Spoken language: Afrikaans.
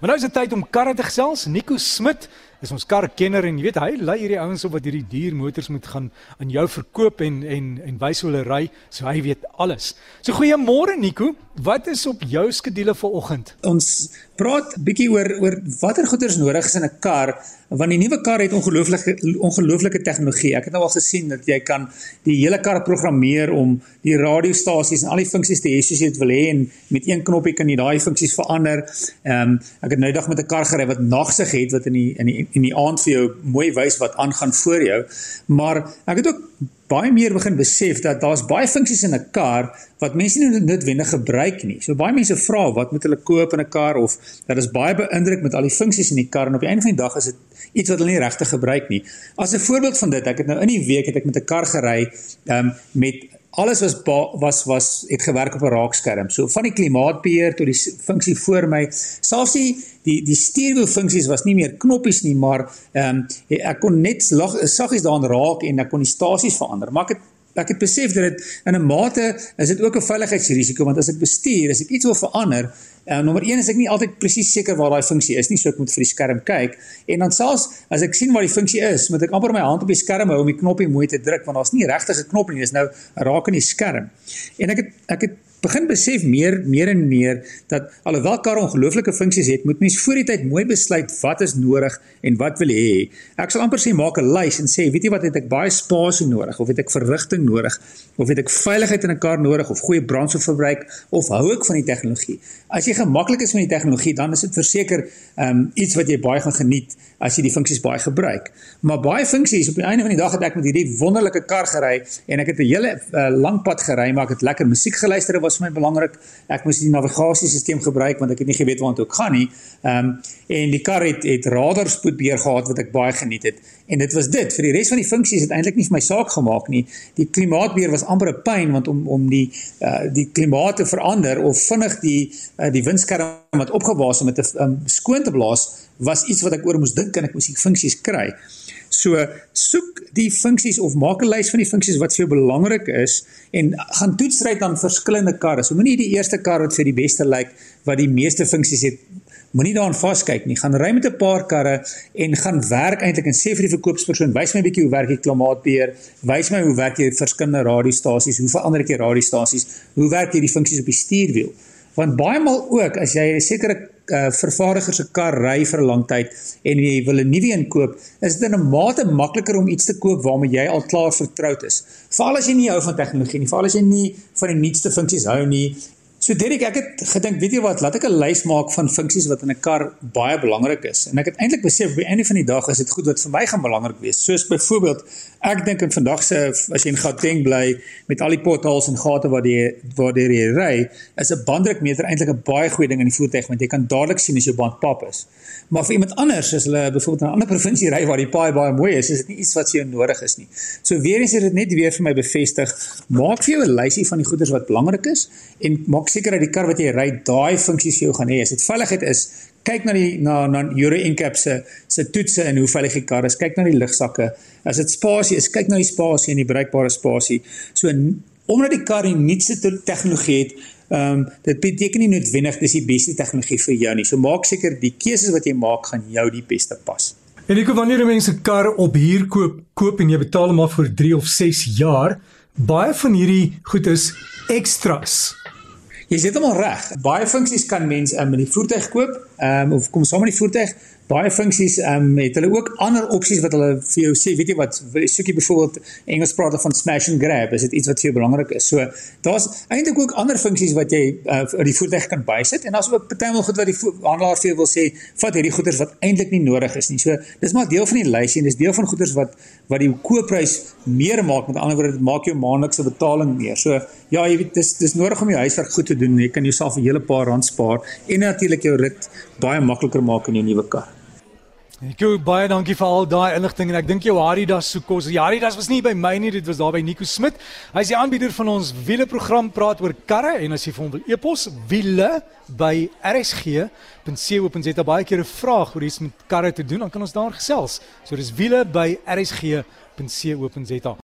Maar nou is dit tyd om karre te gesels. Nico Smit is ons karkenner en jy weet hy lei hierdie ouens op wat hierdie duur motors moet gaan aan jou verkoop en en en wys hoe hulle ry, so hy weet alles. So goeiemôre Nico, wat is op jou skedule vir oggend? Ons praat bietjie oor oor watter goeders nodig is in 'n kar want die nuwe kar het ongelooflike ongelooflike tegnologie. Ek het nou al gesien dat jy kan die hele kar programmeer om die radiostasies en al die funksies te hê soos jy dit wil hê en met een knoppie kan jy daai funksies verander. Ehm um, ek het nou eendag met 'n kar gery wat nagsig het wat in die in die in die aand vir jou mooi wys wat aangaan voor jou. Maar ek het ook baie meer begin besef dat daar's baie funksies in 'n kar wat mense nie noodwendig gebruik nie. So baie mense vra wat moet hulle koop in 'n kar of dat is baie beïndruk met al die funksies in die kar en op die einde van die dag is dit iets wat hulle nie regtig gebruik nie. As 'n voorbeeld van dit, ek het nou in die week het ek met 'n kar gery um, met alles was was was het gewerk op 'n raakskerm. So van die klimaatbeheer tot die funksie voor my, selfs die die die stuurwiel funksies was nie meer knoppies nie, maar ehm um, ek kon net saggies daaraan raak en ek kon die stasies verander. Maar ek het ek het besef dat dit in 'n mate is dit ook 'n veiligheidsrisiko want as ek bestuur, as ek iets wil verander, uh, nommer 1 is ek nie altyd presies seker waar daai funksie is nie, so ek moet vir die skerm kyk. En dan selfs as ek sien waar die funksie is, moet ek amper my hand op die skerm hou om die knoppie mooi te druk want daar's nie regtig 'n knop nie, dis nou raak in die skerm. En ek het ek het begin besef meer meer en meer dat alhoewel kar ongelooflike funksies het, moet mens voor die tyd mooi besluit wat is nodig en wat wil hê. Ek sal amper sê maak 'n lys en sê, weet jy wat het ek baie spasie nodig of het ek verrigting nodig of het ek veiligheid in 'n kar nodig of goeie brandstofverbruik of hou ek van die tegnologie. As jy gemaklik is met die tegnologie, dan is dit verseker um, iets wat jy baie gaan geniet as jy die funksies baie gebruik. Maar baie funksies op die einde van die dag het ek met hierdie wonderlike kar gery en ek het 'n hele uh, lang pad gery, maar ek het lekker musiek geluister was vir my belangrik. Ek moes die navigasiesisteem gebruik want ek het nie geweet waar ek gaan nie. Ehm um, en die kar het het radarspoedbeheer gehad wat ek baie geniet het. En dit was dit. Vir die res van die funksies het eintlik nie vir my saak gemaak nie. Die klimaatbeheer was amper 'n pyn want om om die uh, die klimaat te verander of vinnig die uh, die windskerm wat opgewaas het met 'n um, skoon te blaas was iets wat ek oor moes dink en ek moes die funksies kry. So soek die funksies of maak 'n lys van die funksies wat vir jou belangrik is en gaan toetsry dan verskillende karre. So moenie die eerste kar wat vir die beste lyk wat die meeste funksies het Moenie daaraan vaskyk nie. Gaan ry met 'n paar karre en gaan werk eintlik en sê vir die verkoopspersoon, wys my 'n bietjie hoe werk die klimaatbeheer, wys my hoe werk die verskillende radiostasies, hoe verander ek die radiostasies, hoe werk hierdie funksies op die stuurwiel. Want baie maal ook as jy 'n sekere uh, vervaardiger se kar ry vir 'n lang tyd en jy wil 'n nuwe een koop, is dit in 'n mate makliker om iets te koop waarmee jy al klaar vertroud is. Veral as jy nie hou van tegnologie nie, veral as jy nie van die nuutste funksies hou nie So Derek, ek het gedink, weet jy wat, laat ek 'n lys maak van funksies wat in 'n kar baie belangrik is. En ek het eintlik besef by einde van die dag is dit goed wat vir my gaan belangrik wees. Soos byvoorbeeld, ek dink in vandag se as jy in Gauteng bly met al die potholes en gate waar jy waar jy ry, is 'n banddrukmeter eintlik 'n baie goeie ding in die voertuig want jy kan dadelik sien as jou band pap is. Maar vir iemand anders as hulle byvoorbeeld in 'n ander provinsie ry waar die paai baie mooi is, is dit nie iets wat vir jou nodig is nie. So weer eens het dit net weer vir my bevestig, maak vir jou 'n lysie van die goederes wat belangrik is en maak seker dat die kar wat jy ry daai funksies vir jou gaan hê. As dit veiligheid is, kyk na die na na Euro NCAP se se toetse en hoe veilig die kar is. Kyk na die lugsakke. As dit spasie is, kyk na die spasie en die bereikbare spasie. So omdat die kar die nuutste tegnologie het, ehm um, dit beteken nie noodwendig dis die beste tegnologie vir jou nie. So maak seker die keuses wat jy maak gaan jou die beste pas. En ek wanneer mense 'n kar op huur koop, koop en jy betaal hom maar vir 3 of 6 jaar, baie van hierdie goed is extras. Jy dit almal reg. Baie funksies kan mens in die voertuig koop, ehm um, of kom saam met die voertuig baie funksies ehm um, het hulle ook ander opsies wat hulle vir jou sê, weet jy wat, soek jy byvoorbeeld Engels praat van smash and grab, is dit iets wat vir jou belangrik is. So daar's eintlik ook ander funksies wat jy uh, die voertuig kan bysit en daar's ook partymal goed wat die handelaar vir jou wil sê, vat hierdie goederes wat eintlik nie nodig is nie. So dis maar deel van die lysie en dis deel van goederes wat wat die koopprys meer maak. Met ander woorde, dit maak jou maandelikse betaling meer. So ja, jy weet dis dis nodig om jou huiswerk goed te doen. Jy kan jouself 'n hele paar rand spaar en natuurlik jou rit baie makliker maak in jou nuwe kar. Gou baie dankie vir al daai inligting en ek dink jou Haridas se kos. Haridas was nie by my nie, dit was daar by Nico Smit. Hy is die aanbieder van ons wiele program praat oor karre en as jy vir hom wil e-pos wiele by rsg.co.za baie keer 'n vraag oor iets met karre te doen, dan kan ons daar gesels. So dis wiele by rsg.co.za.